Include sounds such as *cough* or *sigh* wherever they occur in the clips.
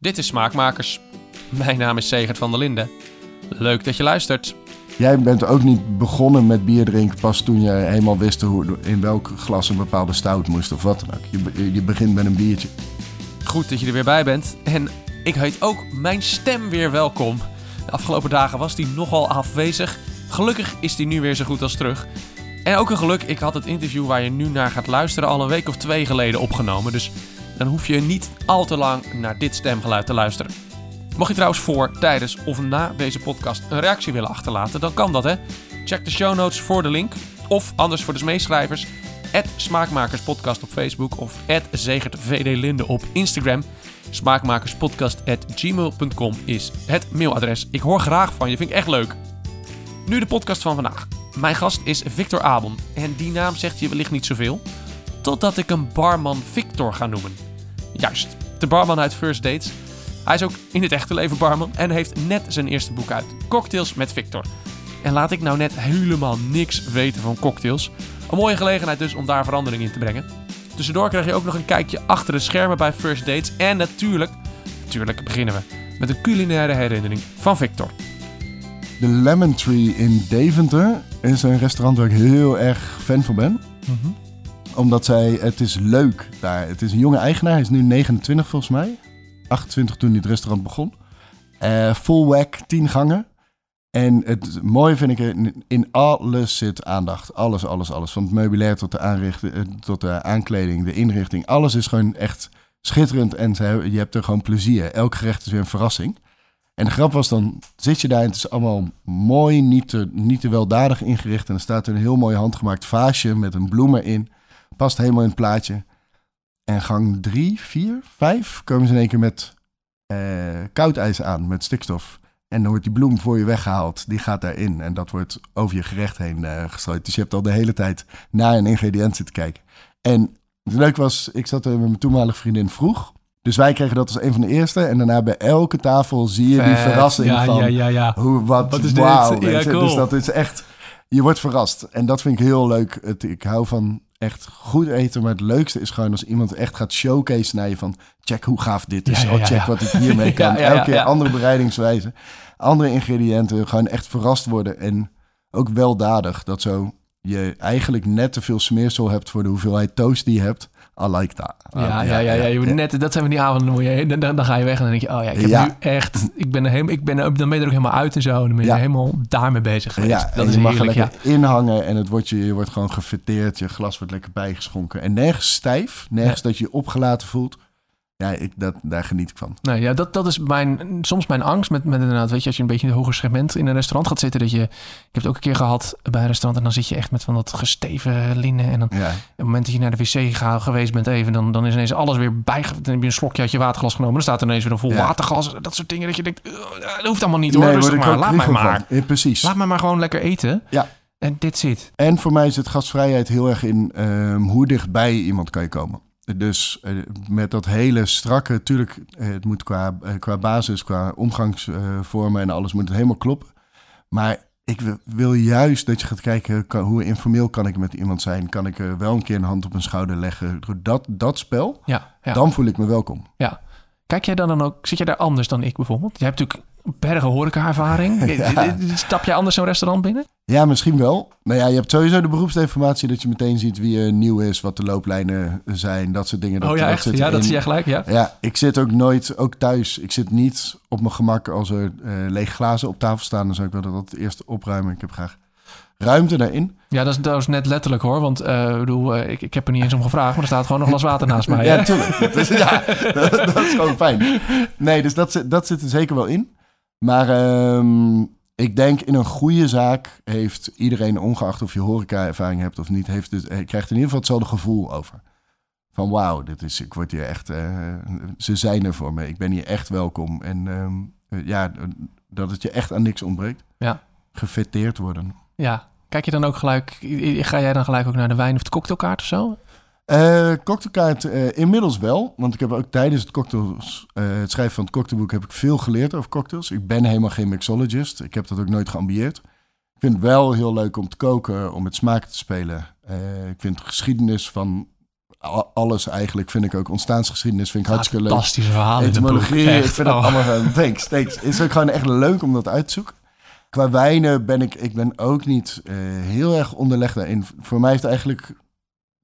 Dit is Smaakmakers. Mijn naam is Segert van der Linden. Leuk dat je luistert. Jij bent ook niet begonnen met bier drinken pas toen je helemaal wist hoe, in welk glas een bepaalde stout moest of wat dan ook. Je, je begint met een biertje. Goed dat je er weer bij bent. En ik heet ook mijn stem weer welkom. De afgelopen dagen was die nogal afwezig. Gelukkig is die nu weer zo goed als terug. En ook een geluk, ik had het interview waar je nu naar gaat luisteren al een week of twee geleden opgenomen. Dus dan hoef je niet al te lang naar dit stemgeluid te luisteren. Mocht je trouwens voor, tijdens of na deze podcast een reactie willen achterlaten, dan kan dat hè. Check de show notes voor de link. Of anders voor de meeschrijvers. Smaakmakerspodcast op Facebook of zegertvdlinde op Instagram. Smaakmakerspodcast.gmail.com is het mailadres. Ik hoor graag van je, vind ik echt leuk. Nu de podcast van vandaag. Mijn gast is Victor Abon. En die naam zegt je wellicht niet zoveel. Totdat ik een barman Victor ga noemen. Juist, de barman uit First Dates. Hij is ook in het echte leven barman en heeft net zijn eerste boek uit. Cocktails met Victor. En laat ik nou net helemaal niks weten van cocktails. Een mooie gelegenheid dus om daar verandering in te brengen. Tussendoor krijg je ook nog een kijkje achter de schermen bij First Dates. En natuurlijk, natuurlijk beginnen we met een culinaire herinnering van Victor. De Lemon Tree in Deventer is een restaurant waar ik heel erg fan van ben. Mhm. Omdat zij, het is leuk daar. Het is een jonge eigenaar, hij is nu 29 volgens mij. 28 toen hij het restaurant begon. Eh, full whack, 10 gangen. En het mooie vind ik, in, alles zit aandacht. Alles, alles, alles. Van het meubilair tot de, aanrichting, eh, tot de aankleding, de inrichting. Alles is gewoon echt schitterend en je hebt er gewoon plezier. Elk gerecht is weer een verrassing. En de grap was dan, zit je daar en het is allemaal mooi, niet te, niet te weldadig ingericht. En er staat een heel mooi handgemaakt vaasje met een bloem erin. Past helemaal in het plaatje. En gang drie, vier, vijf komen ze in één keer met eh koud ijs aan, met stikstof. En dan wordt die bloem voor je weggehaald. Die gaat daarin. En dat wordt over je gerecht heen eh gestrooid. Dus je hebt al de hele tijd naar een ingrediënt zitten kijken. En het leuke was, ik zat er met mijn toenmalige vriendin vroeg. Dus wij kregen dat als een van de eerste. En daarna bij elke tafel zie je die verrassing ja, van... Ja, ja, ja. Hoe, wat, Wat is dit? Ja, je. cool. Dus dat is echt... Je wordt verrast. En dat vind ik heel leuk. Het, ik hou van echt goed eten. Maar het leukste is gewoon als iemand echt gaat showcase naar je van... Check hoe gaaf dit is. Ja, ja, oh, check ja. wat ik hiermee *laughs* kan. Elke keer andere bereidingswijze. Andere ingrediënten. Gewoon echt verrast worden. En ook weldadig. Dat zo je eigenlijk net te veel smeersel hebt voor de hoeveelheid toast die je hebt. I like that. Ja, ja, ja, ja, Je moet net, dat zijn van die avonden, waar je, dan, dan ga je weg en dan denk je, oh ja, ik heb Ja. nu echt, ik ben helemaal, ik ben dan ben je er ook helemaal uit en zo. En dan ben je helemaal daarmee bezig geweest. Ja, dat is je mag er heerlijk, lekker inhangen en het wordt je, je wordt gewoon gefeteerd. Je glas wordt lekker bijgeschonken. En nergens stijf, nergens dat je je opgelaten voelt. Ja, ik, dat, daar geniet ik van. Nou ja, dat, dat is mijn, soms mijn angst met, met inderdaad, weet je, als je een beetje in hoger segment in een restaurant gaat zitten, dat je, ik heb het ook een keer gehad bij een restaurant en dan zit je echt met van dat gesteven linnen en dan Ja, op het moment dat je naar de wc ga- geweest bent even, dan, dan is ineens alles weer bij. Dan heb je een slokje uit je waterglas genomen. Dan staat er ineens weer een vol Ja. waterglas. Dat soort dingen dat je denkt, "Ugh, dat hoeft allemaal niet hoor. nee, Rustig maar, laat mij maar. Ja, precies. Laat mij maar gewoon lekker eten. Ja. En dit zit. En voor mij zit gastvrijheid heel erg in ehm, hoe dichtbij iemand kan je komen. Dus eh, met dat hele strakke, natuurlijk, eh, het moet qua, eh, qua basis, qua omgangsvormen en alles moet het helemaal kloppen. Maar ik wil, juist dat je gaat kijken, kan, hoe informeel kan ik met iemand zijn? Kan ik eh, wel een keer een hand op een schouder leggen? Door Dat, dat spel, Ja, ja. dan voel ik me welkom. ja. Kijk jij dan, dan ook, zit jij daar anders dan ik bijvoorbeeld? Jij hebt natuurlijk bergen horeca-ervaring. *laughs* Ja. Stap jij anders zo'n restaurant binnen? Ja, misschien wel. Nou ja, je hebt sowieso de beroepsinformatie dat je meteen ziet wie er nieuw is, wat de looplijnen zijn, dat soort dingen. Dat, oh ja, dat echt? Ja, dat zie jij gelijk, ja. Ja, ik zit ook nooit, ook thuis, ik zit niet op mijn gemak als er eh lege glazen op tafel staan. Dan zou ik wel dat altijd eerst opruimen. Ik heb graag ruimte daarin. Ja, dat is, dat is net letterlijk hoor. Want eh, ik bedoel, eh, ik, ik heb er niet eens om gevraagd, maar er staat gewoon een glas water naast mij. Ja, hè? tuurlijk. Dat is, ja, *laughs* dat is gewoon fijn. Nee, dus dat, zit- dat zit er zeker wel in. Maar ehm, ik denk in een goede zaak heeft iedereen, ongeacht of je horeca-ervaring hebt of niet, heeft eh, krijgt in ieder geval hetzelfde gevoel over. Van wauw, dit is, ik word hier echt, eh, ze zijn er voor me. Ik ben hier echt welkom. En ehm, eh, ja, dat het je echt aan niks ontbreekt. Ja. Gefeteerd worden. Ja. Kijk je dan ook gelijk, ga jij dan gelijk ook naar de wijn of de cocktailkaart of zo? Eh cocktailkaart eh, inmiddels wel. Want ik heb ook tijdens het, cocktails, eh, het schrijven van het cocktailboek heb ik veel geleerd over cocktails. Ik ben helemaal geen mixologist. Ik heb dat ook nooit geambieerd. Ik vind het wel heel leuk om te koken, om met smaken te spelen. Ik vind de geschiedenis van alles eigenlijk vind ik ook. Ontstaansgeschiedenis vind ik hartstikke leuk. Fantastische verhalen het. Etymologie, ik vind dat oh. allemaal gewoon... Thanks, thanks. Het is ook gewoon echt leuk om dat uit te zoeken. Qua wijnen ben ik, ik ben ook niet heel erg onderlegd daarin. Voor mij heeft eigenlijk...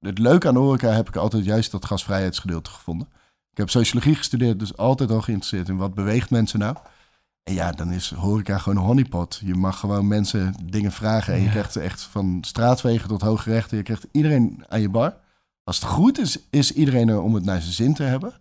Het leuke aan de horeca heb ik altijd juist dat gastvrijheidsgedeelte gevonden. Ik heb sociologie gestudeerd, dus altijd al geïnteresseerd in wat beweegt mensen nou. En ja, dan is horeca gewoon een honeypot. Je mag gewoon mensen dingen vragen en je Ja. krijgt echt van straatvegen tot hooggerechten. Je krijgt iedereen aan je bar. Als het goed is, is iedereen er om het naar zijn zin te hebben. Dus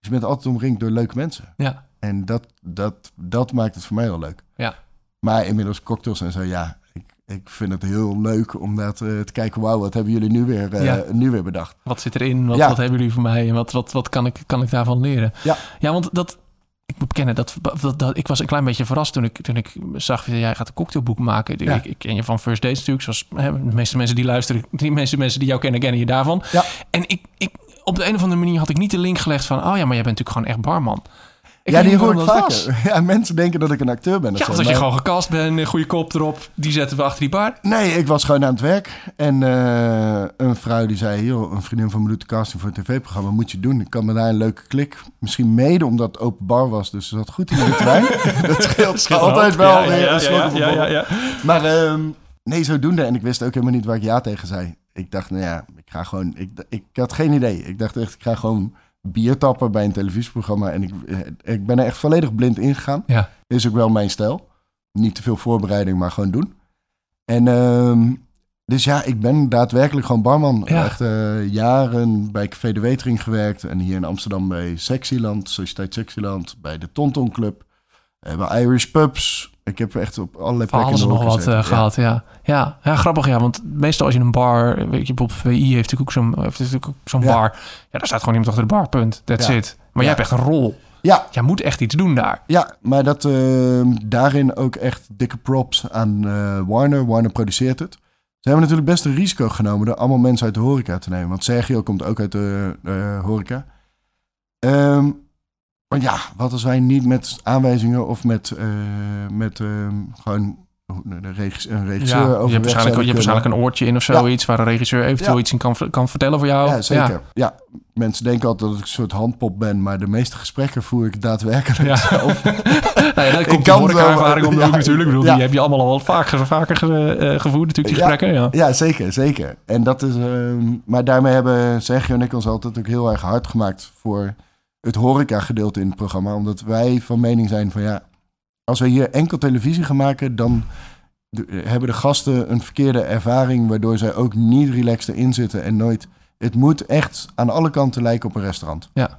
je bent altijd omringd door leuke mensen. Ja, En dat, dat, dat maakt het voor mij wel leuk. Ja. Maar inmiddels cocktails en zo, ja. Ik, vind het heel leuk om dat, eh, te kijken. Wauw, wat hebben jullie nu weer, eh, Ja. nu weer bedacht? wat zit erin? Wat, Ja. wat hebben jullie voor mij? En wat, wat, wat kan, ik, kan ik daarvan leren? Ja. ja want dat... Ik moet bekennen, dat, dat, dat, ik was een klein beetje verrast toen ik, toen ik zag... jij gaat een cocktailboek maken. Ja. Ik, ik ken je van First Dates natuurlijk. Zoals hè, de meeste mensen die luisteren... Die meeste mensen die jou kennen, kennen je daarvan. Ja. En ik, ik, op de een of andere manier had ik niet de link gelegd van... oh ja, maar jij bent natuurlijk gewoon echt barman. Ik ja, die niet hoor ik waarom dat was. vaker. Ja, mensen denken dat ik een acteur ben. of Ja, zo, dat je gewoon gecast bent, een goede kop erop. Die zetten we achter die bar. Nee, ik was gewoon aan het werk. En eh, een vrouw die zei... Joh, een vriendin van me doet de casting voor een tv-programma. Moet je doen. Ik kan me daar een leuke klik. Misschien mede omdat het open bar was. Dus ze zat goed in de trein. *laughs* dat scheelt altijd wel Ja, weer ja, ja. Maar ehm, nee, zodoende. En ik wist ook helemaal niet waar ik ja tegen zei. Ik dacht, nou ja, ik ga gewoon... Ik, ik had geen idee. Ik dacht echt, ik ga gewoon bier tappen bij een televisieprogramma. En ik, eh, ik ben er echt volledig blind ingegaan. Ja. Is ook wel mijn stijl. Niet te veel voorbereiding, maar gewoon doen. En ehm, dus ja, ik ben daadwerkelijk gewoon barman. Ja. Echt eh, jaren bij Café de Wetering gewerkt. En hier in Amsterdam bij Sexyland, Sociëteit Sexyland. Bij de Tonton Club. Eh, bij Irish Pubs. Ik heb echt op allerlei plekken nog wat eh. Ja. gehad, ja. ja. Ja, grappig, ja. Want meestal als je een bar... Weet je, bijvoorbeeld VI heeft natuurlijk ook zo'n heeft natuurlijk ook zo'n Ja. bar. Ja, daar staat gewoon iemand achter de bar, punt. That's it. Maar jij hebt echt een rol. Ja, Jij moet echt iets doen daar. ja, maar dat, ehm, daarin ook echt dikke props aan eh, Warner. Warner produceert het. Ze hebben natuurlijk best een risico genomen door allemaal mensen uit de horeca te nemen. Want Sergio komt ook uit de eh, horeca. Ehm, maar ja, wat als wij niet met aanwijzingen of met, eh, met ehm, gewoon een regisseur Ja, je overweg hebt waarschijnlijk, je hebt waarschijnlijk een oortje in of Ja. zoiets... waar een regisseur eventueel Ja. iets in kan, kan vertellen voor jou. Ja, zeker. Ja. mensen denken altijd dat ik een soort handpop ben, maar de meeste gesprekken voer ik daadwerkelijk Ja. zelf. *laughs* nou ja, dat *laughs* Ik komt kan de horeca-ervaring om de *laughs* wel- hoek natuurlijk. Bedoel, die heb je allemaal al wat vaker, vaker eh, gevoerd natuurlijk, die Ja. gesprekken. Ja. Ja, zeker, zeker. En dat is, ehm, maar daarmee hebben Sergio en ik ons altijd ook heel erg hard gemaakt voor het horeca-gedeelte in het programma. Omdat wij van mening zijn van ja, als we hier enkel televisie gaan maken, dan hebben de gasten een verkeerde ervaring, waardoor zij ook niet relaxed erin zitten en nooit. Het moet echt aan alle kanten lijken op een restaurant. Ja.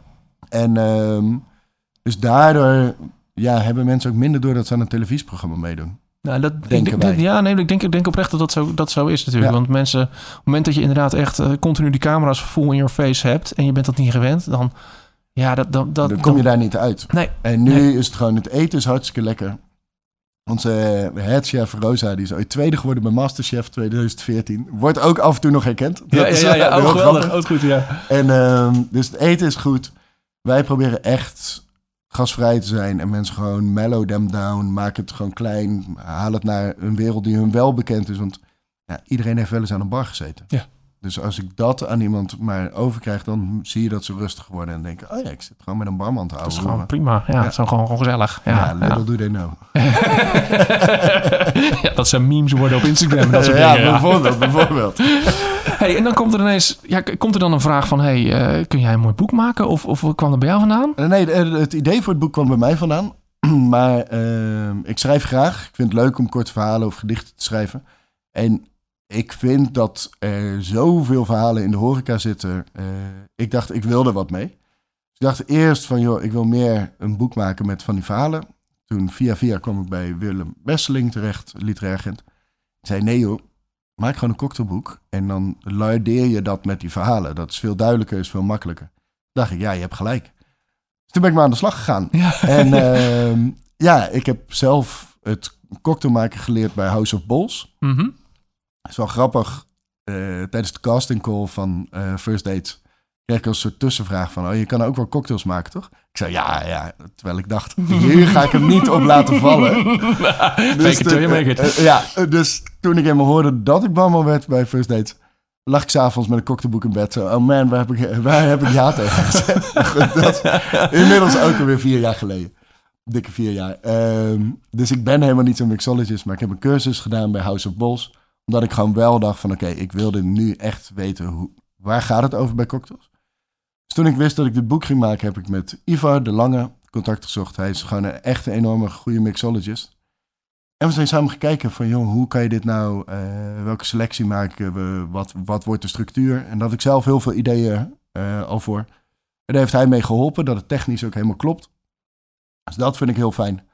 En ehm, dus daardoor ja, hebben mensen ook minder door dat ze aan een televisieprogramma meedoen. Nou, dat Denken ik, wij. Ja, nee, ik denk, ik denk oprecht dat dat zo, dat zo is natuurlijk. Ja. Want mensen, op het moment dat je inderdaad echt eh, continu die camera's full in your face hebt... en je bent dat niet gewend, dan... Ja, dat, dat, dat, dan kom je daar niet uit. Nee. En nu Nee. is het gewoon, het eten is hartstikke lekker. Onze eh, headchef Rosa, die is ooit tweede geworden bij Masterchef 2014. Wordt ook af en toe nog herkend. Ja, Dat ja, is ja, ja. wel Oh, heel geweldig. goed, ja. En ehm, dus het eten is goed. Wij proberen echt gasvrij te zijn en mensen gewoon mellow them down. Maak het gewoon klein. Haal het naar een wereld die hun wel bekend is. Want ja, iedereen heeft wel eens aan een bar gezeten. Ja. Dus als ik dat aan iemand maar overkrijg, dan zie je dat ze rustig worden en denken: oh ja, ik zit gewoon met een barman te Dat houden. is gewoon prima. Ja, dat is gewoon, gewoon gezellig. Ja, Ja, little do they know. *laughs* Ja, dat zijn memes worden op Instagram en dat soort ja, dingen. Ja. bijvoorbeeld, bijvoorbeeld. *laughs* Hey, en dan komt er ineens... Ja, komt er dan een vraag van... Hey, eh, kun jij een mooi boek maken? Of, of kwam dat bij jou vandaan? Eh, Nee, de- het idee voor het boek kwam bij mij vandaan. *clears throat* Maar ehm, ik schrijf graag. Ik vind het leuk om korte verhalen of gedichten te schrijven. En ik vind dat er zoveel verhalen in de horeca zitten. Eh, ik dacht, ik wilde wat mee. Dus ik dacht eerst van, joh, ik wil meer een boek maken met van die verhalen. Toen via via kwam ik bij Willem Besseling terecht, literair agent. Ik zei, nee joh, maak gewoon een cocktailboek. En dan lardeer je dat met die verhalen. Dat is veel duidelijker, is veel makkelijker. dacht ik, ja, je hebt gelijk. Dus toen ben ik maar aan de slag gegaan. Ja. En ehm, ja, ik heb zelf het cocktailmaken geleerd bij House of Bowls. Mhm. Het is wel grappig. eh, tijdens de casting call van eh, First Dates kreeg ik een soort tussenvraag van... Oh, je kan ook wel cocktails maken, toch? Ik zei, ja, ja. Terwijl ik dacht, hier ga ik hem niet op laten vallen. *laughs* It. eh, ja, dus toen ik eenmaal hoorde dat ik barman werd bij First Dates... lag ik s'avonds met een cocktailboek in bed. Zo, oh man, waar heb ik, waar heb ik ja tegen gezegd? *laughs* dat is inmiddels ook alweer vier jaar geleden. Dikke vier jaar. Ehm, dus ik ben helemaal niet zo'n mixologist, maar ik heb een cursus gedaan bij House of Bols. Omdat ik gewoon wel dacht van, oké, ik wilde nu echt weten, hoe, waar gaat het over bij cocktails? Dus toen ik wist dat ik dit boek ging maken, heb ik met Ivar de Lange contact gezocht. Hij is gewoon een echt enorme goede mixologist. En we zijn samen gekeken van, joh, hoe kan je dit nou, eh, welke selectie maken we, wat, wat wordt de structuur? En dat ik zelf heel veel ideeën uh, al voor. En daar heeft hij mee geholpen, dat het technisch ook helemaal klopt. Dus dat vind ik heel fijn.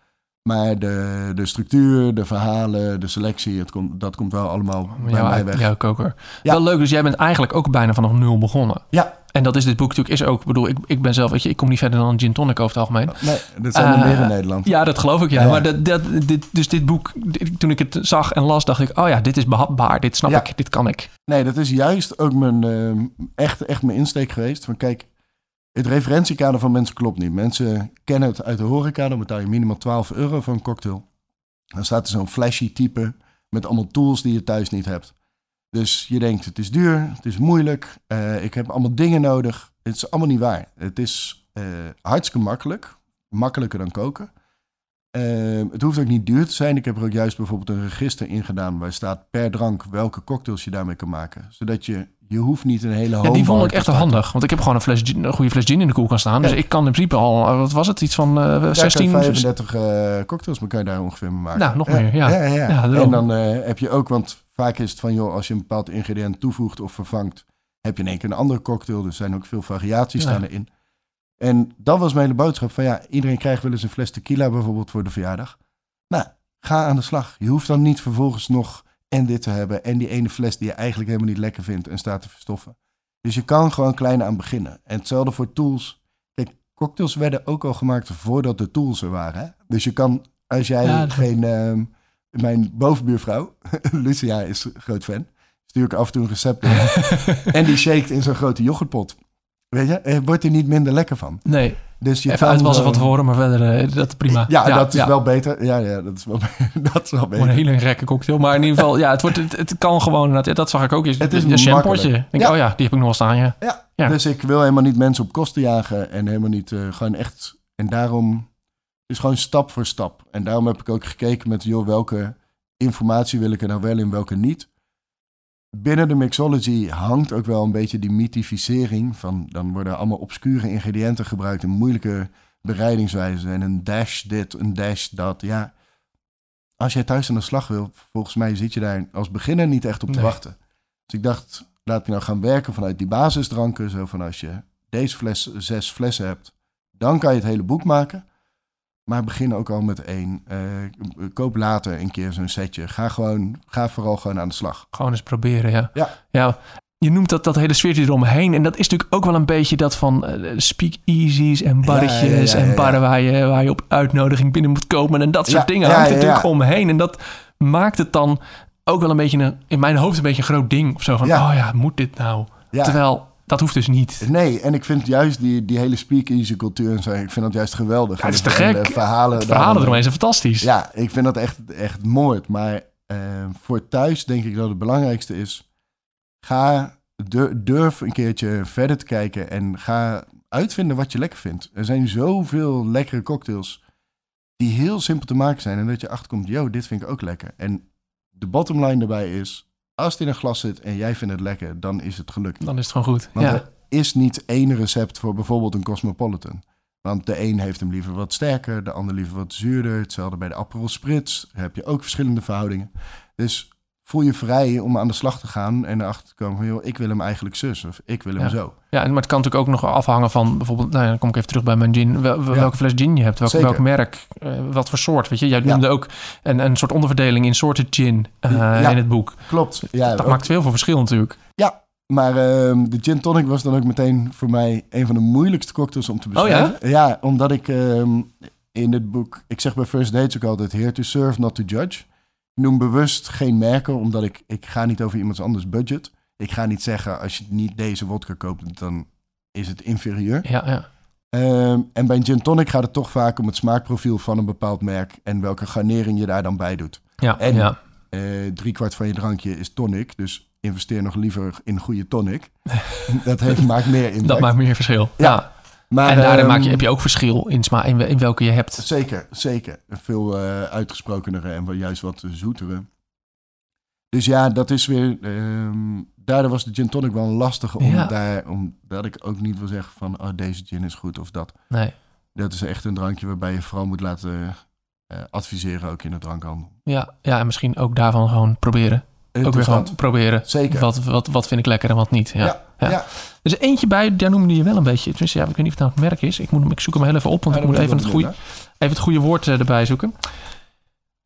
Maar de, de structuur, de verhalen, de selectie, het komt, dat komt wel allemaal bij ja, mij weg. Jouw koker. Ja. Wel leuk, dus jij bent eigenlijk ook bijna vanaf nul begonnen. Ja. En dat is dit boek natuurlijk is ook, bedoel, ik, ik ben zelf, weet je, ik kom niet verder dan een gin tonic over het algemeen. Nee, dat zijn er Uh, meer in Nederland. Ja, dat geloof ik, ja. Ja. Maar dat, dat, dit, dus dit boek, dit- toen ik het zag en las, dacht ik, oh ja, dit is behapbaar, dit snap Ja. ik, dit kan ik. Nee, dat is juist ook mijn, ehm, echt, echt mijn insteek geweest. Van kijk, het referentiekader van mensen klopt niet. Mensen kennen het uit de horeca, dan betaal je minimaal 12 euro voor een cocktail. Dan staat er zo'n flashy type met allemaal tools die je thuis niet hebt. Dus je denkt, het is duur, het is moeilijk, eh, ik heb allemaal dingen nodig. Het is allemaal niet waar. Het is eh, hartstikke makkelijk, makkelijker dan koken. Ehm, het hoeft ook niet duur te zijn. Ik heb er ook juist bijvoorbeeld een register in gedaan waar staat per drank welke cocktails je daarmee kan maken. Zodat je, je hoeft niet een hele Ja, hoop. die vond ik echt handig, want ik heb gewoon een, fles een goede fles gin in de koelkast staan. Dus Ja. ik kan in principe al, eh, wat was het, iets van eh 16? 35 eh, cocktails maar kan je daar ongeveer mee maken. Nou, nog meer, ja. ja, ja. Ja, en dan eh, heb je ook, want vaak is het van, joh, als je een bepaald ingrediënt toevoegt of vervangt, heb je in één keer een andere cocktail. Dus er zijn ook veel variaties Ja. staan erin. En dat was mijn hele boodschap van, ja, iedereen krijgt wel eens een fles tequila bijvoorbeeld voor de verjaardag. Nou, ga aan de slag. Je hoeft dan niet vervolgens nog en dit te hebben en die ene fles die je eigenlijk helemaal niet lekker vindt en staat te verstoffen. Dus je kan gewoon klein aan beginnen. En hetzelfde voor tools. Kijk, cocktails werden ook al gemaakt voordat de tools er waren. Hè? Dus je kan, als jij Ja, dat- geen... ehm, mijn bovenbuurvrouw, *laughs* Lucia, is groot fan. Stuur ik af en toe een recept in. *laughs* en die shakt in zo'n grote yoghurtpot. Weet je, er wordt er niet minder lekker van. Nee, Dus je even uitwassen van gewoon- tevoren, maar verder, eh, dat prima. Ja, dat is wel beter. Ja, ja, dat is wel, *laughs* dat is wel Gewoon een beter. hele gekke cocktail. Maar in ieder geval, ja, het, wordt, het, het kan gewoon. inderdaad, Dat zag ik ook. Het is een shampootje. makkelijk. Denk, Ja. Oh ja, die heb ik nog wel staan. Ja. Ja. Dus ik wil helemaal niet mensen op kosten jagen en helemaal niet eh, gewoon echt. En daarom is gewoon stap voor stap. En daarom heb ik ook gekeken met, joh, welke informatie wil ik er nou wel in, welke niet. Binnen de mixology hangt ook wel een beetje die mythificering van, dan worden allemaal obscure ingrediënten gebruikt en moeilijke bereidingswijzen en een dash dit, een dash dat. Ja, als jij thuis aan de slag wil, volgens mij zit je daar als beginner niet echt op te Nee. wachten. Dus ik dacht, laat me nou gaan werken vanuit die basisdranken. Zo van als je deze fles, zes flessen hebt, dan kan je het hele boek maken. Maar begin ook al met één. Eh, koop later een keer zo'n setje. Ga, gewoon, ga vooral gewoon aan de slag. Gewoon eens proberen, ja. Ja. ja. Je noemt dat, dat hele sfeertje eromheen. En dat is natuurlijk ook wel een beetje dat van eh, speakeasies en barretjes Ja, ja, en barren waar je, waar je op uitnodiging binnen moet komen. En dat soort dingen ja, hangt er ja, natuurlijk omheen. En dat maakt het dan ook wel een beetje, een, in mijn hoofd een beetje een groot ding. Of zo van, oh ja, moet dit nou? Ja. Terwijl, dat hoeft dus niet. Nee, en ik vind juist die, die hele speakeasy cultuur en zo, ik vind dat juist geweldig. Ja, het is te de- en gek. De verhalen, Het verhalen eromheen zijn fantastisch. Ja, ik vind dat echt, echt mooi. Maar eh, voor thuis denk ik dat het belangrijkste is... ga, dur- durf een keertje verder te kijken en ga uitvinden wat je lekker vindt. Er zijn zoveel lekkere cocktails die heel simpel te maken zijn. En dat je achterkomt, yo, dit vind ik ook lekker. En de bottom line daarbij is... als het in een glas zit en jij vindt het lekker, dan is het gelukt. Dan is het gewoon goed. Want ja. er is niet één recept voor bijvoorbeeld een Cosmopolitan. Want de een heeft hem liever wat sterker, de ander liever wat zuurder. Hetzelfde bij de Aperol Spritz. Daar heb je ook verschillende verhoudingen. Dus voel je vrij om aan de slag te gaan en erachter te komen van... joh, ik wil hem eigenlijk zus of ik wil hem Ja. zo. Ja, en- maar het kan natuurlijk ook nog afhangen van bijvoorbeeld, nou ja, dan kom ik even terug bij mijn gin, wel- wel- Ja. welke fles gin je hebt, welk, welk merk, eh, wat voor soort, weet je. Jij noemde ook een, een soort onderverdeling in soorten gin eh, in het boek. Klopt. Ja, Dat ook- maakt veel voor verschil natuurlijk. ja maar ehm, de gin tonic was dan ook meteen voor mij een van de moeilijkste cocktails om te Oh ja? beschrijven. ja? omdat ik ehm, in het boek... Ik zeg bij First Dates ook altijd... Here to serve, not to judge. Noem bewust geen merken, omdat ik... Ik ga niet over iemands anders budget. Ik ga niet zeggen, als je niet deze wodka koopt, dan is het inferieur. Ja, ja. Ehm, en bij een gin tonic gaat het toch vaak om het smaakprofiel van een bepaald merk... en welke garnering je daar dan bij doet. Ja, En- ja. Eh drie kwart van je drankje is tonic. Dus investeer nog liever in goede tonic. *laughs* dat heeft, maakt meer impact. Dat maakt meer verschil. Ja. Maar, en daarin ehm, maak je, heb je ook verschil in, sma in, in welke je hebt. Zeker, zeker. Veel eh, uitgesprokenere en juist wat zoetere. Dus ja, dat is weer... ehm, daardoor was de gin tonic wel lastig. Om Ja. daar, omdat ik ook niet wil zeggen van... Oh, deze gin is goed of dat. Nee. Dat is echt een drankje waarbij je vooral moet laten eh, adviseren ook in de drankhandel. Ja, ja, en misschien ook daarvan gewoon proberen. Ook weer gewoon proberen. Zeker. Wat, wat, wat vind ik lekker en wat niet. Ja. Ja, ja. ja. Er is eentje bij, daar noemde je wel een beetje. Tenminste, ja, ik weet niet of het nou het merk is. Ik, moet, hem- ik zoek hem heel even op, want Ja, ik moet even het, goede, even het goede woord eh, erbij zoeken.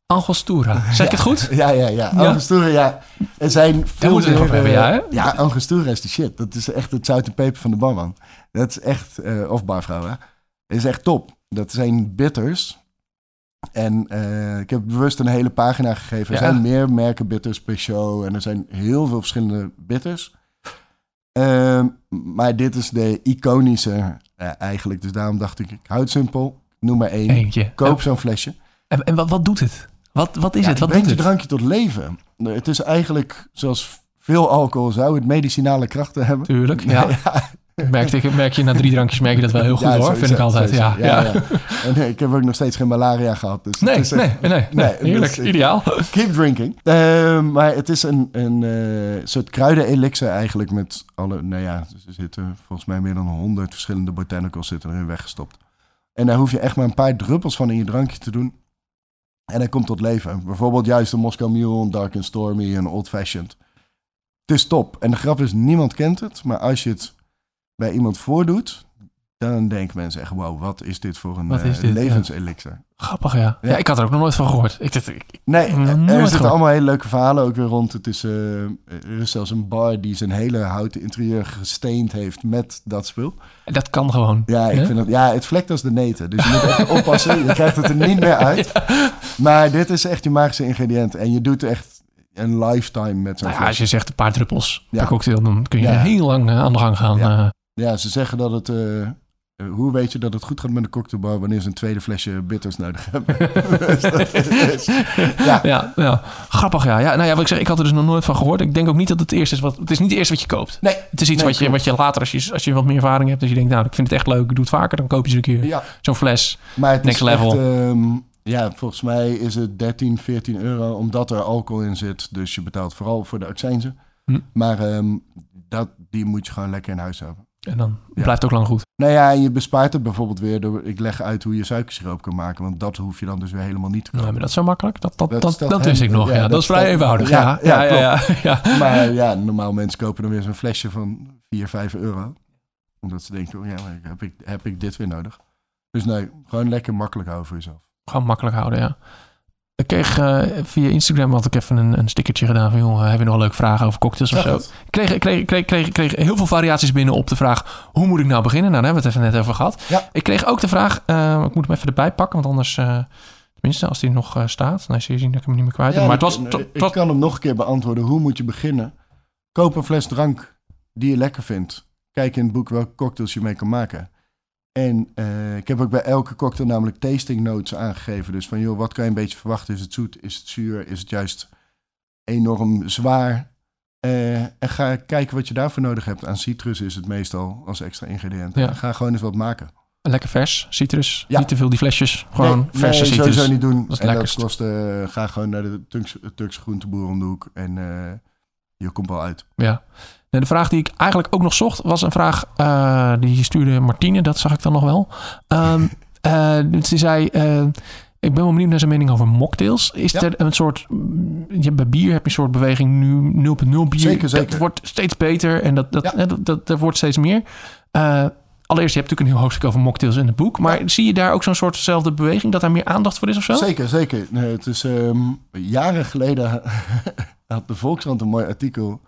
Angostura. Zeg ik het goed? *laughs* Ja, ja, ja. Ja? Angostura, ja. Er zijn veel hebben, eh, ja? Ja, Angostura is de shit. Dat is echt het zout en peper van de barman. Dat is echt, eh, of barvrouw, hè. Dat is echt top. Dat zijn bitters. En ik heb bewust een hele pagina gegeven. Er Ja. zijn meer merken bitters per show. En er zijn heel veel verschillende bitters. Ehm, maar dit is de iconische eh, eigenlijk. Dus daarom dacht ik, ik hou het simpel. Noem maar één. Eentje. Koop zo'n flesje. En, en wat, wat doet het? Wat, wat is Ja, het? Wat brengt je het? drankje tot leven. Het is eigenlijk, zoals veel alcohol zou het medicinale krachten hebben. Tuurlijk, *laughs* ja. Merk, ik, merk je na drie drankjes merk je dat wel heel goed Ja, hoor, sowieso, vind ik altijd. Ja, ja. ja. En eh, ik heb ook nog steeds geen malaria gehad. Dus Nee, is nee, nee, nee, *laughs* Nee, Heerlijk, dus ik- ideaal. Keep drinking. Eh, maar het is een, een eh, soort kruidenelixer eigenlijk met alle... Nou ja, er zitten volgens mij meer dan honderd verschillende botanicals zitten erin weggestopt. En daar hoef je echt maar een paar druppels van in je drankje te doen. En hij komt tot leven. Bijvoorbeeld juist een Moscow Mule, een Dark and Stormy, een Old Fashioned. Het is top. En de grap is, niemand kent het. Maar als je het bij iemand voordoet, dan denken mensen echt... Wow, wat is dit voor een eh, dit, ja. levenselixer? Grappig, ja. ja. Ja. ik had er ook nog nooit van gehoord. Ik, Nee, er zitten gehoord. allemaal hele leuke verhalen ook weer rond. Het is, eh, er is zelfs een bar die zijn hele houten interieur gesteend heeft met dat spul. dat kan gewoon. Ja, ik vind dat, ja het vlekt als de neten. Dus je moet echt oppassen. Je krijgt het er niet meer uit. *laughs* Maar dit is echt je magische ingrediënt. En je doet echt een lifetime met zo'n Nou ja, als je zegt een paar druppels Ja. per cocktail, dan kun je Ja. heel lang eh, aan de gang gaan. Ja. Ja, ze zeggen dat het... eh, eh, hoe weet je dat het goed gaat met een cocktailbar wanneer ze een tweede flesje bitters nodig hebben? *laughs* Dus ja, ja, ja, grappig ja. ja. Nou ja, wat ik zeg, ik had er dus nog nooit van gehoord. Ik denk ook niet dat het eerste is wat... Het is niet het eerste wat je koopt. nee. Het is iets Nee, wat, je, wat je later, als je, als je wat meer ervaring hebt... dat je denkt, nou, ik vind het echt leuk, ik doe het vaker... dan koop je ze een keer Ja, zo'n fles. Maar het Next is level. Echt, ehm, ja, volgens mij is het 13, 14 euro omdat er alcohol in zit. Dus je betaalt vooral voor de accijnzen. Hm. Maar ehm, dat, die moet je gewoon lekker in huis hebben. En dan Ja. blijft het ook lang goed. Nou ja, en je bespaart het bijvoorbeeld weer door... Ik leg uit hoe je suikersiroop kan maken. Want dat hoef je dan dus weer helemaal niet te kopen. maar dat is zo makkelijk. Dat, dat, Dat dat, stelt dat hem- wist ik nog. Ja, ja, dat, dat is vrij stelt- eenvoudig. ja, Ja, ja, ja, ja, ja, *laughs* ja. Maar ja, normaal mensen kopen dan weer zo'n flesje van 4, 5 euro. Omdat ze denken, oh ja, maar heb ik, heb ik dit weer nodig? Dus nee, gewoon lekker makkelijk houden voor jezelf. Gewoon makkelijk houden, ja. Ik kreeg eh, via Instagram had ik even een, een stickertje gedaan van... joh, heb je nog een leuke vraag over cocktails of Ja, zo? Ik kreeg, kreeg, kreeg, kreeg, kreeg heel veel variaties binnen op de vraag... hoe moet ik nou beginnen? Nou, daar hebben we het even net over gehad. Ja. Ik kreeg ook de vraag... eh, ik moet hem even erbij pakken, want anders... eh, tenminste, als die nog eh, staat... Nou, zie je zien dat ik hem niet meer kwijt heb. Ja, maar het was... ik, het ik was- kan hem nog een keer beantwoorden. Hoe moet je beginnen? Koop een fles drank die je lekker vindt. Kijk in het boek welke cocktails je mee kan maken. En eh, ik heb ook bij elke cocktail namelijk tasting notes aangegeven. Dus van, joh, wat kan je een beetje verwachten? Is het zoet? Is het zuur? Is het juist enorm zwaar? Eh, en ga kijken wat je daarvoor nodig hebt. Aan citrus is het meestal als extra ingrediënt. Ja. Ga gewoon eens wat maken. Lekker vers, citrus. Ja. Niet te veel die flesjes. Gewoon nee, verse nee, citrus. sowieso niet doen. Dat is en dat kost, eh, ga gewoon naar de Turks, Turkse groenteboer om de hoek. En je komt wel uit. Ja. De vraag die ik eigenlijk ook nog zocht, was een vraag uh, die stuurde Martine, dat zag ik dan nog wel. Um, uh, *laughs* ze zei, uh, ik ben wel benieuwd naar zijn mening over mocktails. Is Ja. er een soort, je hebt bij bier heb je een soort beweging nu 0.0 bier. Zeker, zeker. Dat wordt steeds beter en dat, dat, Ja. hè, dat, dat, dat wordt steeds meer. Allereerst, je hebt natuurlijk een heel hoofdstuk over mocktails in het boek. Maar zie je daar ook zo'n soortzelfde beweging, dat daar meer aandacht voor is of zo? Zeker, zeker. Nee, het is um, jaren geleden *laughs* had de Volkskrant een mooi artikel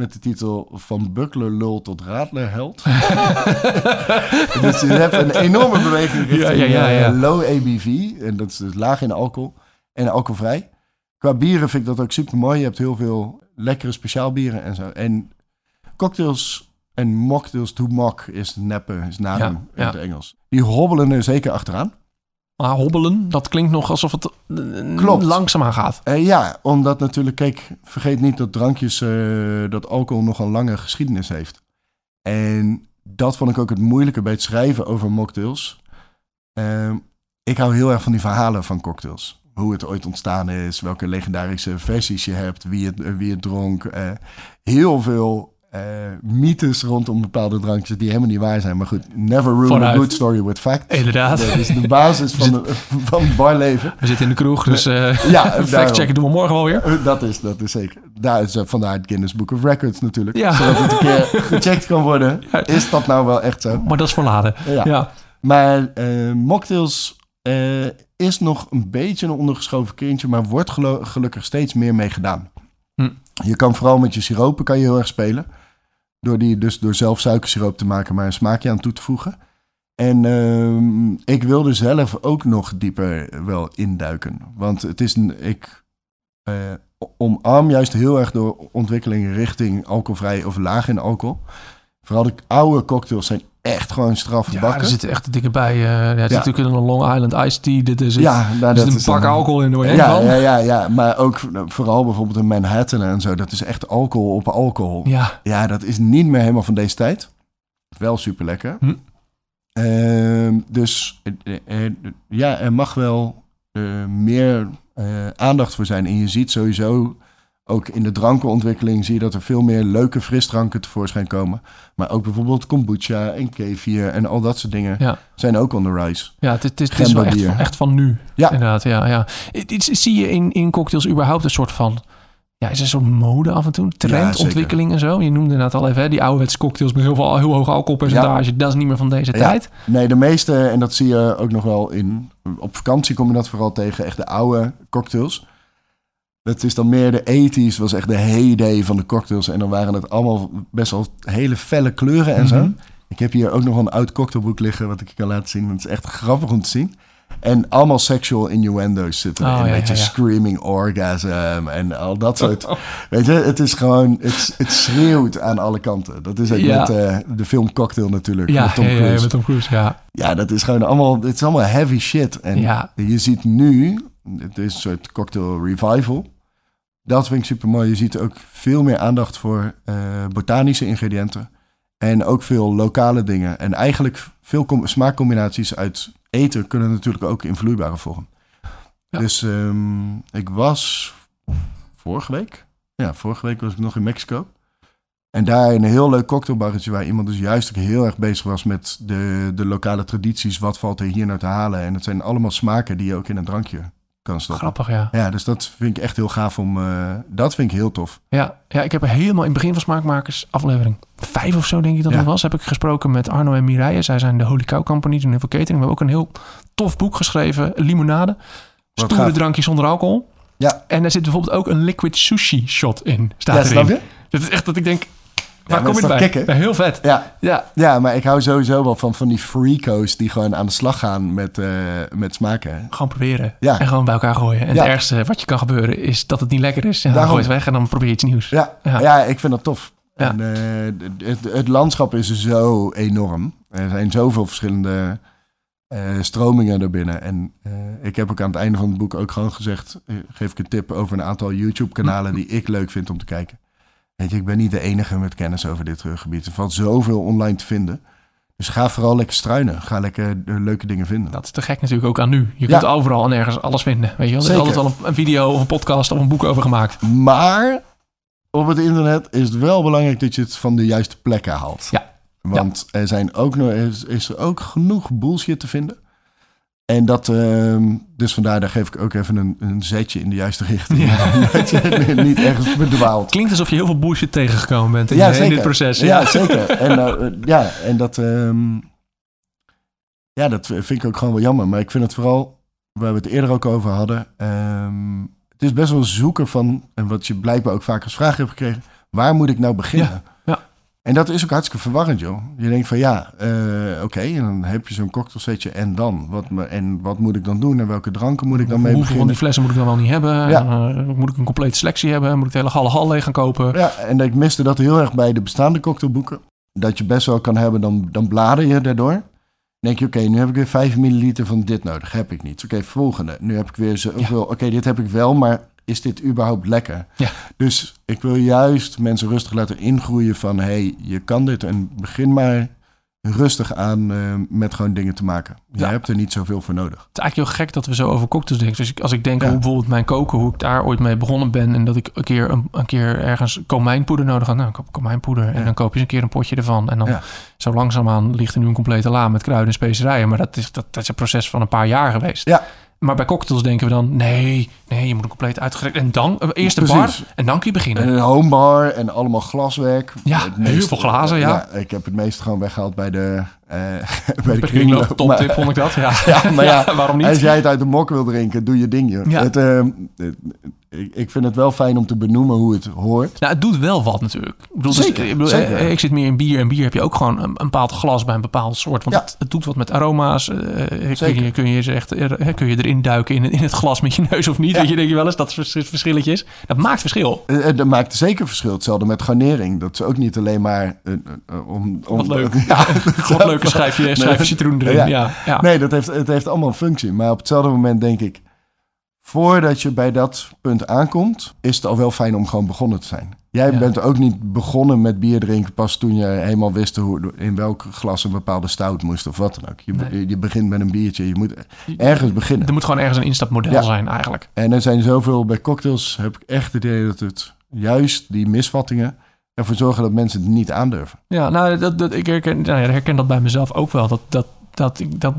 met de titel Van Buckler lul tot Radler held. *laughs* dus je hebt een enorme beweging richting Ja, ja, ja, ja. uh, low ABV. En dat is dus laag in alcohol en alcoholvrij. Qua bieren vind ik dat ook super mooi. Je hebt heel veel lekkere speciaalbieren en zo. En cocktails en mocktails to mock is neppen, is Ja, in het Engels. Die hobbelen er zeker achteraan. Maar hobbelen, dat klinkt nog alsof het eh, Klopt. langzaamaan gaat. Eh, ja, omdat natuurlijk, kijk, vergeet niet dat drankjes, eh, dat alcohol nog een lange geschiedenis heeft. En dat vond ik ook het moeilijke bij het schrijven over mocktails. Ehm, ik hou heel erg van die verhalen van cocktails. Hoe het ooit ontstaan is, welke legendarische versies je hebt, wie het, wie het dronk. heel veel eh, mythes rondom bepaalde drankjes die helemaal niet waar zijn. Maar goed, never ruin a good story with facts. Inderdaad. Dat is de basis van, de, van het barleven. We zitten in de kroeg, dus eh Ja, *laughs* fact daarom. checken doen we morgen wel weer. Eh, Dat is, dat is zeker. Daar is, eh, vandaar het Guinness Book of Records natuurlijk. Ja. Zodat het een keer *laughs* gecheckt kan worden. Ja. Is dat nou wel echt zo? Maar dat is voor later. Ja. Ja. Maar mocktails is nog een beetje een ondergeschoven kindje, maar wordt gelukkig steeds meer mee gedaan. Hm. Je kan vooral met je siropen kan je heel erg spelen. Door die dus door zelf suikersiroop te maken, maar een smaakje aan toe te voegen. En ehm, ik wilde zelf ook nog dieper wel induiken. Want het is een. Ik eh, omarm juist heel erg door ontwikkelingen richting alcoholvrij of laag in alcohol. Vooral de oude cocktails zijn echt gewoon straf Ja, gebakken. er zitten echt dingen bij. eh ja, het Ja. natuurlijk een Long Island Iced Tea. Dit is, ja, nou, dat zit is een pak dan- alcohol in doorheen Ja, ja, ja, ja, maar ook vooral bijvoorbeeld in Manhattan en zo. Dat is echt alcohol op alcohol. Ja, Ja, dat is niet meer helemaal van deze tijd. Wel super lekker. Hm. dus eh, eh, ja, er mag wel meer aandacht voor zijn. En je ziet sowieso ook in de drankenontwikkeling zie je dat er veel meer leuke frisdranken tevoorschijn komen. Maar ook bijvoorbeeld kombucha en kefir en al dat soort dingen Ja. zijn ook on the rise. ja het, het is, het is wel echt van, echt van nu. Ja. Inderdaad, ja. ja. Zie je in, in cocktails überhaupt een soort van... Ja, is een soort mode af en toe? Trendontwikkeling en zo? Je noemde het al even, hè? die ouderwetse cocktails met heel, veel, heel hoog alcoholpercentage. Dat is niet meer van deze Ja. tijd. Nee, de meeste, en dat zie je ook nog wel in. Op vakantie kom je dat vooral tegen, echt de oude cocktails. Dat is dan meer de 80s, was echt de heyday van de cocktails. En dan waren het allemaal best wel hele felle kleuren en zo. Mhm. Ik heb hier ook nog een oud cocktailboek liggen, wat ik je kan laten zien. Het is echt grappig om te zien. En allemaal sexual innuendo's zitten Oh, erin. ja, Weet je, ja, ja. screaming orgasm en al dat *laughs* soort. Weet je, het is gewoon, het, het schreeuwt aan alle kanten. Dat is ook met eh, de film Cocktail natuurlijk, Ja, met Tom ja, ja, Cruise. met Tom Cruise, ja. Ja, dat is gewoon allemaal, het is allemaal heavy shit. En je ziet nu, het is een soort cocktail revival. Dat vind ik super mooi. Je ziet ook veel meer aandacht voor eh, botanische ingrediënten. En ook veel lokale dingen. En eigenlijk veel com- smaakcombinaties uit eten kunnen natuurlijk ook in vloeibare vorm. Ja. Dus ehm, ik was vorige week. Ja, vorige week was ik nog in Mexico. En daar een heel leuk cocktailbarretje waar iemand dus juist ook heel erg bezig was met de, de lokale tradities. Wat valt er hier nou te halen? En het zijn allemaal smaken die je ook in een drankje kan stoppen. Grappig, ja. Ja, dus dat vind ik echt heel gaaf om. eh, dat vind ik heel tof. Ja, ja, ik heb er helemaal in het begin van Smaakmakers, aflevering vijf of zo denk ik dat Ja. het was, heb ik gesproken met Arno en Mireille. Zij zijn de Holy Cow Company, doen heel veel catering. We hebben ook een heel tof boek geschreven, Limonade. Stoere drankjes zonder alcohol. Ja. En er zit bijvoorbeeld ook een liquid sushi shot in, staat Ja, erin. snap je? Dat is echt dat ik denk, waar kom je bij? kicken? Heel vet. Ja, Ja, ja, maar ik hou sowieso wel van, van die freakos die gewoon aan de slag gaan met, eh, met smaken. gewoon proberen. Ja. En gewoon bij elkaar gooien. En Ja. het ergste wat je kan gebeuren is dat het niet lekker is. En dan gooi je het weg en dan probeer je iets nieuws. Ja, Ja. ja. ik vind dat tof. En, eh, het, het landschap is zo enorm. Er zijn zoveel verschillende eh, stromingen erbinnen. En ik heb ook aan het einde van het boek ook gewoon gezegd... geef ik een tip over een aantal YouTube-kanalen... die ik leuk vind om te kijken. Weet je, ik ben niet de enige met kennis over dit eh, gebied. Er valt zoveel online te vinden. Dus ga vooral lekker struinen. Ga lekker eh, leuke dingen vinden. Dat is te gek natuurlijk ook aan nu. Je Ja. kunt overal en ergens alles vinden. Weet je wel? Er is altijd wel een, een video of een podcast of een boek over gemaakt. Maar op het internet is het wel belangrijk dat je het van de juiste plekken haalt. Ja. Want er, zijn ook nog, is, is er ook genoeg bullshit te vinden. En dat, ehm, dus vandaar, daar geef ik ook even een, een zetje in de juiste richting. *laughs* dat je niet ergens verdwaalt. Klinkt alsof je heel veel bullshit tegengekomen bent in, Ja, dit proces. Ja, zeker. En, eh, ja, en dat, ehm, ja, dat vind ik ook gewoon wel jammer. Maar ik vind het vooral, waar we het eerder ook over hadden. ehm, het is best wel zoeken van, en wat je blijkbaar ook vaak als vraag hebt gekregen. Waar moet ik nou beginnen? Ja, ja. En dat is ook hartstikke verwarrend, joh. Je denkt van ja, eh, oké, en dan heb je zo'n cocktailsetje en dan? Wat, me- en wat moet ik dan doen? En welke dranken moet ik dan mee Hoeveel van beginnen? die flessen moet ik dan wel niet hebben? Ja. Eh, moet ik een complete selectie hebben? Moet ik de hele galle hal leeg gaan kopen? Ja, en ik miste dat heel erg bij de bestaande cocktailboeken. Dat je best wel kan hebben, dan, dan blader je daardoor. denk je, oké, nu heb ik weer 5 milliliter van dit nodig. Heb ik niet. Oké, volgende. Nu heb ik weer zoveel. Oké, dit heb ik wel, maar is dit überhaupt lekker? Ja. Dus ik wil juist mensen rustig laten ingroeien van... hey, je kan dit en begin maar rustig aan eh, met gewoon dingen te maken. Je Ja. hebt er niet zoveel voor nodig. Het is eigenlijk heel gek dat we zo over cocktails denken. Dus ik- als ik denk Ja. hoe bijvoorbeeld mijn koken, hoe ik daar ooit mee begonnen ben... en dat ik een keer, een, een keer ergens komijnpoeder nodig had. Nou, ik koop komijnpoeder en dan koop je eens een keer een potje ervan. En dan zo langzaamaan ligt er nu een complete la met kruiden en specerijen. Maar dat is, dat, dat is een proces van een paar jaar geweest. Ja. Maar bij cocktails denken we dan, nee, nee, je moet een compleet uitgerekt... En dan, eh, eerst de bar en dan kun je beginnen. En een homebar en allemaal glaswerk. Ja, Het heel veel glazen, ja. Ik heb het meest gewoon weggehaald bij de, eh *laughs* bij de kringloop. Top Maar- tip vond ik dat, ja. *laughs* Ja, maar *laughs* ja, waarom niet? Als jij het uit de mok wil drinken, doe je ding, joh. Ja. Het, ehm, het- ik, ik vind het wel fijn om te benoemen hoe het hoort. Nou, het doet wel wat natuurlijk. Ik bedoel, dus, Zeker, ik, bedoel, zeker. eh, ik zit meer in bier. En bier heb je ook gewoon een, een bepaald glas bij een bepaald soort. Want Ja. het, het doet wat met aroma's. Eh, kun, je, kun, je echt, eh, kun je erin duiken in, in het glas met je neus of niet? Ja. Weet je, denk je wel eens dat het vers- verschilletje is. Dat maakt verschil. Eh, eh, dat maakt zeker verschil. Hetzelfde met garnering. Dat is ook niet alleen maar eh, eh, om, om... Wat leuk. *laughs* Ja, *laughs* Wat leuke schrijf je, schrijf je citroen erin. Ja. Ja. Ja, Nee, dat heeft, het heeft allemaal een functie. Maar op hetzelfde moment denk ik... Voordat je bij dat punt aankomt, is het al wel fijn om gewoon begonnen te zijn. Jij Ja. bent ook niet begonnen met bier drinken pas toen je helemaal wist hoe, in welk glas een bepaalde stout moest of wat dan ook. Je, Nee. je begint met een biertje, je moet ergens beginnen. Er moet gewoon ergens een instapmodel Ja. zijn eigenlijk. En er zijn zoveel bij cocktails, heb ik echt het idee dat het juist die misvattingen ervoor zorgen dat mensen het niet aandurven. Ja, nou, dat, dat, ik herken, nou ja, herken dat bij mezelf ook wel. Dat, dat, dat, ik, dat,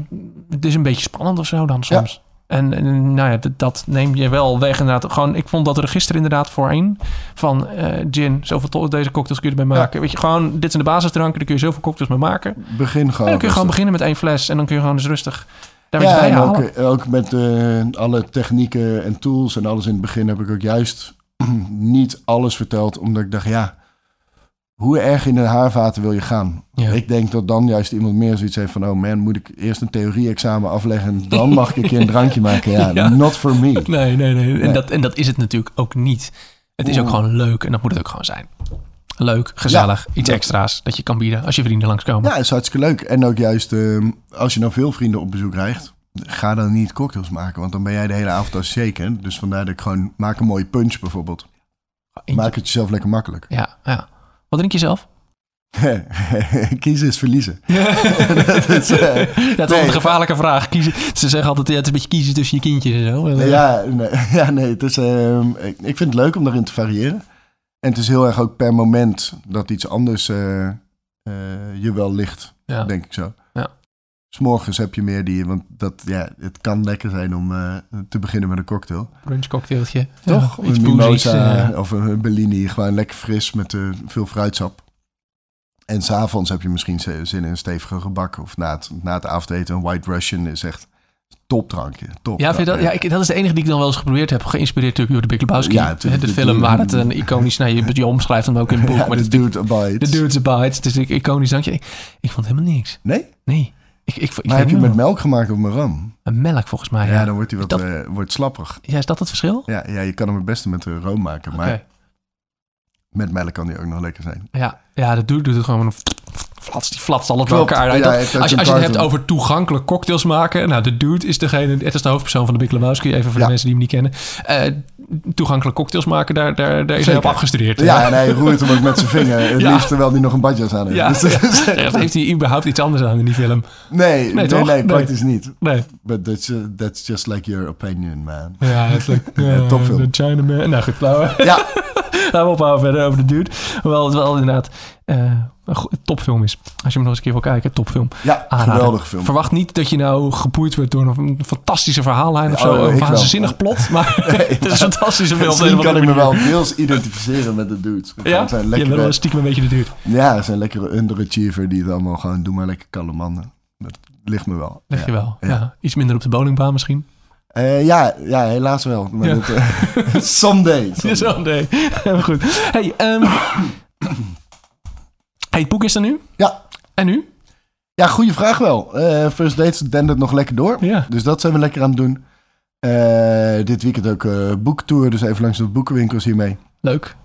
het is een beetje spannend of zo dan soms. En, en nou ja, dat, neem je wel weg inderdaad. Gewoon, ik vond dat register inderdaad voorheen van eh, gin, zoveel deze cocktails kun je erbij maken. Weet je, gewoon, dit zijn de basisdranken, daar kun je zoveel cocktails mee maken. En Begin dan gewoon. kun je gewoon beginnen met één fles en dan kun je gewoon eens rustig daar Ja, en ook, eh, ook met eh, alle technieken en tools en alles in het begin heb ik ook juist *clears throat* niet alles verteld, omdat ik dacht, ja, hoe erg in de haarvaten wil je gaan? Ja. Ik denk dat dan juist iemand meer zoiets heeft van, oh man, moet ik eerst een theorie-examen afleggen en dan mag ik een keer een drankje *laughs* maken? Ja, Ja. not for me. Nee, nee, nee. En, dat, en dat is het natuurlijk ook niet. Het is ook gewoon leuk en dat moet het ook gewoon zijn. Leuk, gezellig, iets dat- extra's dat je kan bieden als je vrienden langskomen. Ja, is hartstikke leuk. En ook juist, ehm, als je nou veel vrienden op bezoek krijgt, ga dan niet cocktails maken, want dan ben jij de hele avond al shaken. Dus vandaar dat ik gewoon, maak een mooie punch bijvoorbeeld. Maak het jezelf lekker makkelijk. Ja, ja. Wat drink je zelf? *laughs* Kiezen is verliezen. *laughs* dat is, eh, Ja, het is een gevaarlijke vraag. Kiezen, ze zeggen altijd, ja, het is een beetje kiezen tussen je kindjes en zo. nee, ja, nee, *laughs* ja, nee, het is, ehm, ik, vind het leuk om daarin te variëren. En het is heel erg ook per moment dat iets anders eh, eh, je wel ligt, Ja. denk ik zo. S'morgens heb je meer die, want dat, ja, het kan lekker zijn om eh, te beginnen met een cocktail. Brunch cocktailtje. Toch? Ja, een mimosa eh. of een Bellini, gewoon lekker fris met eh, veel fruitsap. En s'avonds heb je misschien zin in een stevige gebak. Of na het, na het avondeten een White Russian is echt topdrankje. Top ja, vind je dat? Ja, ik, dat is de enige die ik dan wel eens geprobeerd heb. Geïnspireerd natuurlijk door de Big Lebowski. Ja, de, de- film waar het een iconisch... Nou, je, je omschrijft hem ook in het boek. Ja, maar de dude abides. de Dude's Abides. Het is een iconisch dankje. Ik, ik vond helemaal niks. Nee? Nee. Ik, ik, ik, ik Maar heb je met melk gemaakt of met ram? Een melk volgens mij, Ja, ja. dan wordt hij wat Dat- eh, wordt slappig. Ja, is dat het verschil? Ja, ja, je kan hem het beste met eh, room maken. Maar. Met melk kan hij ook nog lekker zijn. Ja, ja, de dude doet het gewoon... Flats, die flatst alles bij elkaar. Ja, Dat- als, je, als je het hebt over toegankelijk cocktails maken. Nou, de dude is degene... Het is de hoofdpersoon van de Big Lebowski. Even voor Ja. de mensen die hem niet kennen. Eh, toegankelijk cocktails maken, daar, daar, daar is hij op afgestudeerd. Ja, en hij roert hem ook met zijn vinger. *laughs* Het liefst terwijl hij nog een badjas aan heeft. Ja, *laughs* Dus dat heeft hij überhaupt iets anders aan in die film? nee, nee, nee, nee, Nee. praktisch niet. Nee. But that's, uh, that's just like your opinion, man. Ja, het is like, *laughs* Ja, topfilm. De Chinaman. Nou goed, flauw. Ja, *laughs* Gaan we ophouden verder over de dude. Hoewel het wel inderdaad eh, een topfilm is. Als je hem nog eens een keer wil kijken, topfilm. ja Aanrader. geweldig film. Verwacht niet dat je nou geboeid wordt door een fantastische verhaallijn of zo. oh, een waanzinnig plot. *laughs* Maar *laughs* het is een fantastische film. Misschien kan ik me wel deels identificeren met de dudes. Ja, zijn je bent lekkere, wel stiekem een beetje de dude. ja, zijn lekkere underachiever die het allemaal gewoon... Doe maar lekker kalle mannen. Dat ligt me wel. Ja. je wel. Ja. Ja. Iets minder op de bowlingbaan misschien. Eh, ja, ja, helaas wel. Maar Ja. dat, eh, *laughs* someday. *laughs* Nee. Helemaal goed. Hey, ehm *clears throat* hey, het boek is er nu. Ja. En nu? Ja, goede vraag wel. Eh First Dates dendert nog lekker door. Ja. Dus dat zijn we lekker aan het doen. Dit weekend ook boektour, dus even langs de boekenwinkels hiermee. Leuk.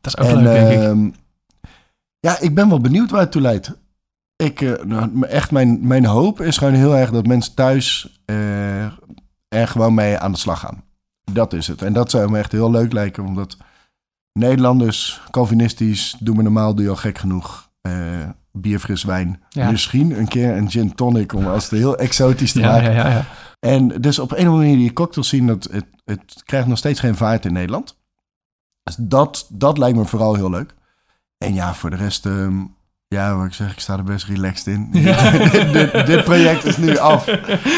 Dat is ook en leuk, denk ik. ehm, ja, ik ben wel benieuwd waar het toe leidt. ik, nou, echt mijn, mijn hoop is gewoon heel erg dat mensen thuis er gewoon mee aan de slag gaan. Dat is het. En dat zou me echt heel leuk lijken, omdat Nederlanders, Calvinistisch, doen me normaal, doe je al gek genoeg. eh bier, fris wijn. Ja. Misschien een keer een gin tonic om als het heel exotisch te Ja, maken. ja, ja, ja. En dus op een of andere manier die cocktails zien, dat het, het krijgt nog steeds geen vaart in Nederland. Dus dat, dat lijkt me vooral heel leuk. En ja, voor de rest, ehm, ja, wat ik zeg, ik sta er best relaxed in. *laughs* dit, dit, dit project is nu af.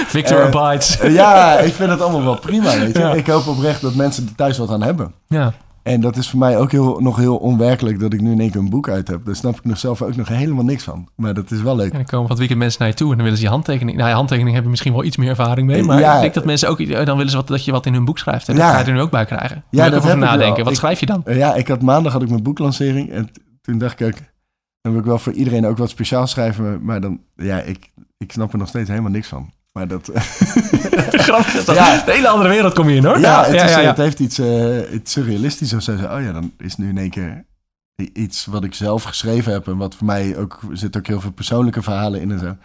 Victor Eh, Abides. Eh, ja, ik vind het allemaal wel prima, weet je. Ja. Ik hoop oprecht dat mensen er thuis wat aan hebben. Ja. En dat is voor mij ook heel, nog heel onwerkelijk dat ik nu in één keer een boek uit heb. Daar snap ik nog zelf ook nog helemaal niks van. Maar dat is wel leuk. En dan komen het weekend mensen naar je toe en dan willen ze je handtekening. Nou, je handtekening hebben misschien wel iets meer ervaring mee. Maar Ja. ik denk dat mensen ook, eh, dan willen ze wat, dat je wat in hun boek schrijft. En Ja. daar ga je er nu ook bij krijgen. Ja, Ja, dat dat over ik wel. nadenken. Wat Ik- schrijf je dan? Eh, Ja, ik had maandag had ik mijn boeklancering. En toen dacht ik ook, dan wil ik wel voor iedereen ook wat speciaal schrijven. Maar dan, ja, ik, ik snap er nog steeds helemaal niks van. Maar dat, *laughs* Grappig. dat- Ja. Een hele andere wereld kom je in hoor. ja, het, is, ja, ja. het heeft iets, eh, iets surrealistisch of zo. Oh ja, dan is nu in één keer iets wat ik zelf geschreven heb. En wat voor mij ook, er zitten ook heel veel persoonlijke verhalen in en zo.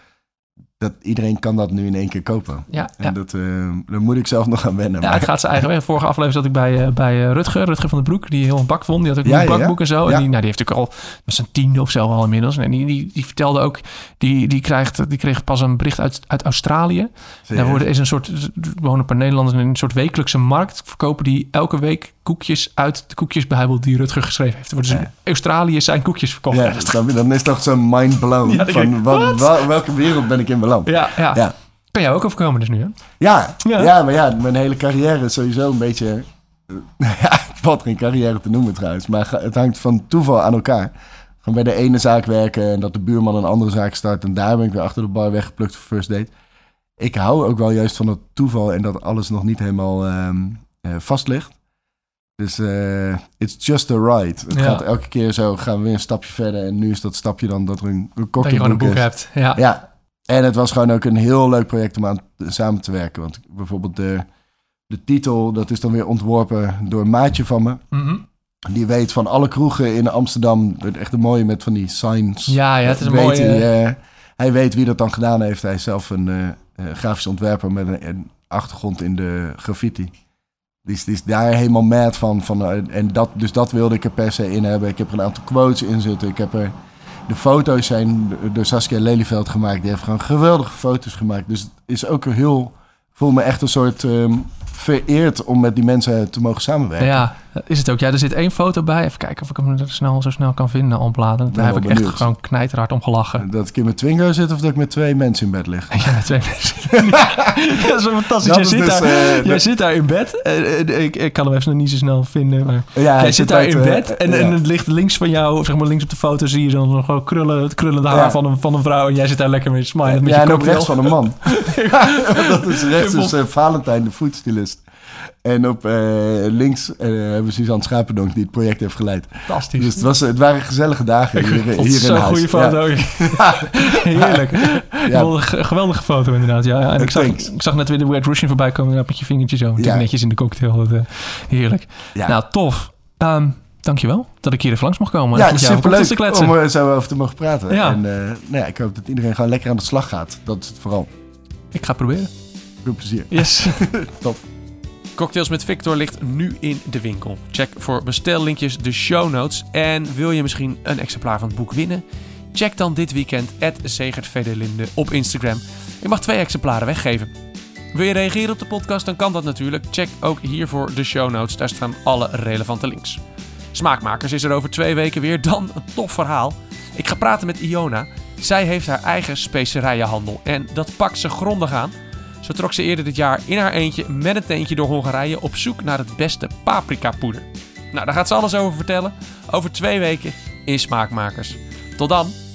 Dat iedereen kan dat nu in één keer kopen. Ja, En ja. dat, eh daar moet ik zelf nog aan wennen. Ja, maar- het gaat zijn eigen weg. Vorige aflevering zat ik bij, eh, bij eh, Rutger, Rutger van den Broek, die heel een bak won. Die had ook Ja, een bakboek en zo. Ja. En die, nou, die heeft natuurlijk al met zijn tiende of zo al inmiddels. En die, die, die vertelde ook, die, die, krijgt, die kreeg pas een bericht uit, uit Australië. Daar worden, is een soort, wonen een paar Nederlanders in een soort wekelijkse markt. Verkopen die elke week koekjes uit de koekjesbijbel die Rutger geschreven heeft. Worden dus Ja. in Australië zijn koekjes verkocht. Ja, dan, dan is toch zo'n mind blown. Van wat, wat? wa- welke wereld ben ik in beland? ja, ja. Ja. Kan jou ook overkomen dus nu, hè? Ja, Ja. ja. maar ja, mijn hele carrière is sowieso een beetje... eh, *laughs* ja, valt geen carrière te noemen trouwens. Maar het hangt van toeval aan elkaar. Gewoon bij de ene zaak werken en dat de buurman een andere zaak start. En daar ben ik weer achter de bar weggeplukt voor first date. Ik hou ook wel juist van dat toeval en dat alles nog niet helemaal ehm, eh, vast ligt. Dus eh, it's just a ride. Het Ja. gaat elke keer zo, gaan we weer een stapje verder. En nu is dat stapje dan dat er een, een Dat je cocktailboek gewoon een boek is. hebt. Ja. Ja, en het was gewoon ook een heel leuk project om aan samen te werken. Want bijvoorbeeld de, de titel, dat is dan weer ontworpen door een maatje van me. Mhm. Die weet van alle kroegen in Amsterdam, echt een mooie met van die signs. ja, ja, het is een Weet mooie... Hij, eh, hij weet wie dat dan gedaan heeft. Hij is zelf een eh, grafisch ontwerper met een, een achtergrond in de graffiti. Die is, die is daar helemaal mad van. van eh, en dat, dus dat wilde ik er per se in hebben. Ik heb er een aantal quotes in zitten. Ik heb er, de foto's zijn door Saskia Lelyveld gemaakt. Die heeft gewoon geweldige foto's gemaakt. Dus het is ook heel... Voel me echt een soort ehm, vereerd om met die mensen te mogen samenwerken. Ja, is het ook. Ja, er zit één foto bij. Even kijken of ik hem er snel, zo snel kan vinden. Daar heb ik echt gewoon knijterhard om gelachen. Dat ik in mijn Twingo zit of dat ik met twee mensen in bed lig. *laughs* Ja, twee mensen. *laughs* dat is wel fantastisch. Dat Jij, is zit, dus, daar, eh, jij zit daar in bed. Eh, eh, ik, ik kan hem even niet zo snel vinden. Maar Ja, jij zit daar uit, in eh, bed en, ja. en het ligt links van jou, zeg maar links op de foto, zie je zo'n gewoon krullen, het krullende haar Ja. van, een, van een vrouw. En jij zit daar lekker mee smilen met ja, je en ook rechts van een man. *laughs* dat is rechts is eh, Valentijn, de foodstylist. En op eh, links eh, hebben we Suzanne Schapendonk, die het project heeft geleid. Fantastisch. Dus het, was, het waren gezellige dagen hier, vond hier het in zo'n huis. goede foto. *laughs* Heerlijk. Ja. Een geweldige foto inderdaad. Ja, ja. En ik, zag, ik zag net weer de Red Russian voorbij komen inderdaad, met je vingertje zo. Ja. Netjes in de cocktail. Dat, eh, heerlijk. Ja. Nou, tof. Ehm, dankjewel dat ik hier even langs mocht komen. Ja, jou over superleuk te om er zo over te mogen praten. Ja. En eh, nou ja, ik hoop dat iedereen gewoon lekker aan de slag gaat. Dat is het vooral. Ik ga het proberen. Veel plezier. Yes. *laughs* Top. Cocktails met Victor ligt nu in de winkel. Check voor bestellinkjes de show notes. En wil je misschien een exemplaar van het boek winnen? Check dan dit weekend @zegertvedelinde op Instagram. Je mag twee exemplaren weggeven. Wil je reageren op de podcast, dan kan dat natuurlijk. Check ook hiervoor de show notes. Daar staan alle relevante links. Smaakmakers is er over twee weken weer. Dan een tof verhaal. Ik ga praten met Iona. Zij heeft haar eigen specerijenhandel. En dat pakt ze grondig aan. Zo trok ze eerder dit jaar in haar eentje met een teentje door Hongarije op zoek naar het beste paprikapoeder. Nou, daar gaat ze alles over vertellen. Over twee weken in Smaakmakers. Tot dan!